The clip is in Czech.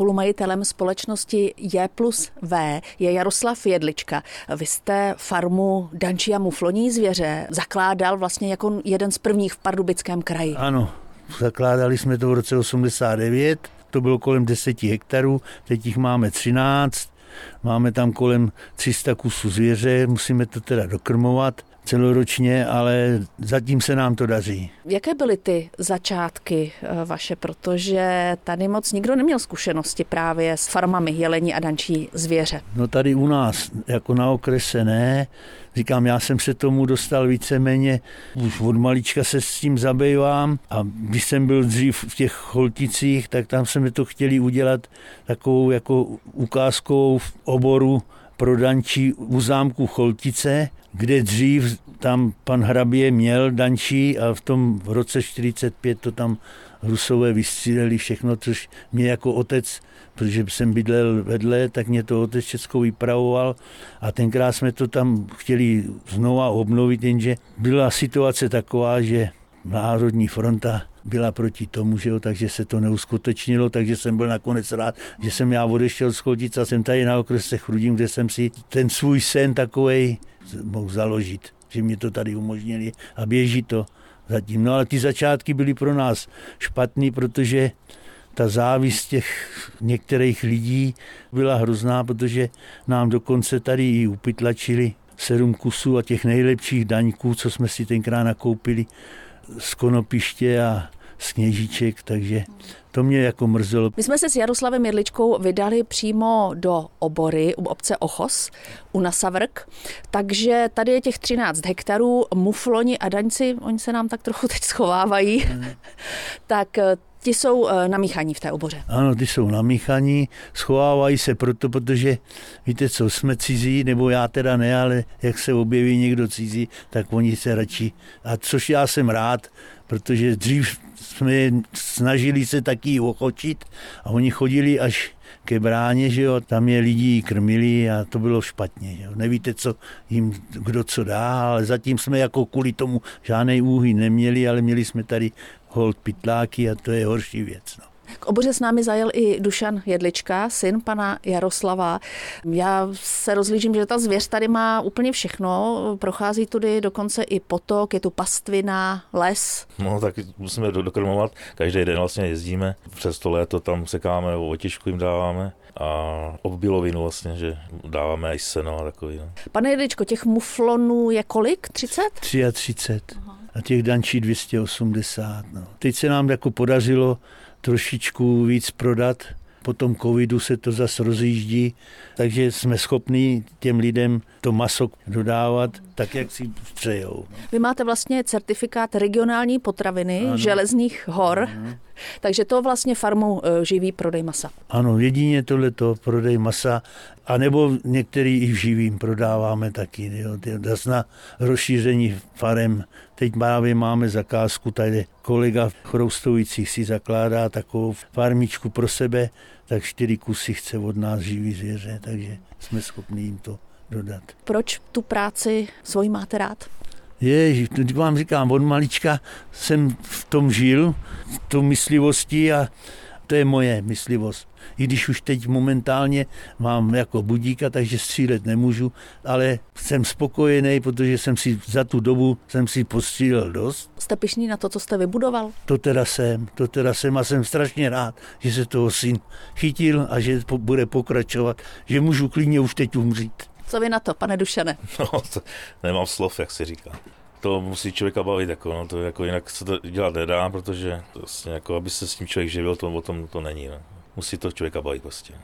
spolumajitelem společnosti J plus V je Jaroslav Jedlička. Vy jste farmu Dančí a mufloní zvěře zakládal vlastně jako jeden z prvních v Pardubickém kraji. Ano, zakládali jsme to v roce 89, to bylo kolem 10 hektarů, teď jich máme 13, máme tam kolem 300 kusů zvěře, musíme to teda dokrmovat celoročně, ale zatím se nám to daří. Jaké byly ty začátky eh, vaše, protože tady moc nikdo neměl zkušenosti právě s farmami jelení a dančí zvěře? No tady u nás, jako na okrese ne, Říkám, já jsem se tomu dostal víceméně, už od malička se s tím zabývám a když jsem byl dřív v těch Cholticích, tak tam jsme to chtěli udělat takovou jako ukázkovou v oboru pro Dančí u zámku Choltice, kde dřív tam pan hrabě měl Dančí a v tom v roce 45 to tam Rusové vystříleli všechno, což mě jako otec, protože jsem bydlel vedle, tak mě to otec Česko vypravoval. A tenkrát jsme to tam chtěli znova obnovit, jenže byla situace taková, že Národní fronta byla proti tomu, že jo, takže se to neuskutečnilo, takže jsem byl nakonec rád, že jsem já odešel z a jsem tady na okrese Chrudím, kde jsem si ten svůj sen takovej mohl založit, že mě to tady umožnili a běží to zatím. No ale ty začátky byly pro nás špatný, protože ta závist těch některých lidí byla hrozná, protože nám dokonce tady i upytlačili sedm kusů a těch nejlepších daňků, co jsme si tenkrát nakoupili z Konopiště a z Kněžiček, takže to mě jako mrzelo. My jsme se s Jaroslavem Jirličkou vydali přímo do obory u obce Ochos, u Nasavrk, takže tady je těch 13 hektarů, mufloni a daňci, oni se nám tak trochu teď schovávají, hmm. tak eh, Ti jsou eh, namíchaní v té oboře. Ano, ty jsou namíchaní, schovávají se proto, protože víte co, jsme cizí, nebo já teda ne, ale jak se objeví někdo cizí, tak oni se radši, a což já jsem rád, protože dřív jsme snažili se taky ochočit a oni chodili až ke bráně, že jo, tam je lidi krmili a to bylo špatně. Jo. Nevíte, co jim kdo co dá, ale zatím jsme jako kvůli tomu žádný úhy neměli, ale měli jsme tady hold pitláky a to je horší věc. No. K oboře s námi zajel i Dušan Jedlička, syn pana Jaroslava. Já se rozlížím, že ta zvěř tady má úplně všechno. Prochází tudy dokonce i potok, je tu pastvina, les. No tak musíme dokrmovat. Každý den vlastně jezdíme. Přes to léto tam sekáme, otišku jim dáváme a obbilovinu vlastně, že dáváme i seno a takový. No. Pane Jedličko, těch muflonů je kolik? 30? 33. Aha. A těch dančí 280. No. Teď se nám jako podařilo trošičku víc prodat. Po tom covidu se to zase rozjíždí, takže jsme schopni těm lidem to maso dodávat tak, jak si přejou. Vy máte vlastně certifikát regionální potraviny ano. železných hor, ano. Takže to vlastně farmou e, živí prodej masa. Ano, jedině tohleto prodej masa, anebo některý i v živým prodáváme taky. Jo. Na rozšíření farem. Teď právě máme zakázku, tady kolega v Chroustovicích si zakládá takovou farmičku pro sebe, tak čtyři kusy chce od nás živý zvěře, takže jsme schopni jim to dodat. Proč tu práci svoji máte rád? Je, vám říkám, od malička jsem v tom žil, v tom myslivosti a to je moje myslivost. I když už teď momentálně mám jako budíka, takže střílet nemůžu, ale jsem spokojený, protože jsem si za tu dobu jsem si postřílel dost. Jste pišný na to, co jste vybudoval? To teda jsem, to teda jsem a jsem strašně rád, že se toho syn chytil a že bude pokračovat, že můžu klidně už teď umřít. Co vy na to, pane Dušane? No, to nemám slov, jak se říká. To musí člověka bavit, jako, no, to jako jinak se to dělat nedá, protože vlastně, jako, aby se s tím člověk živil, to o tom to není. No. Musí to člověka bavit prostě.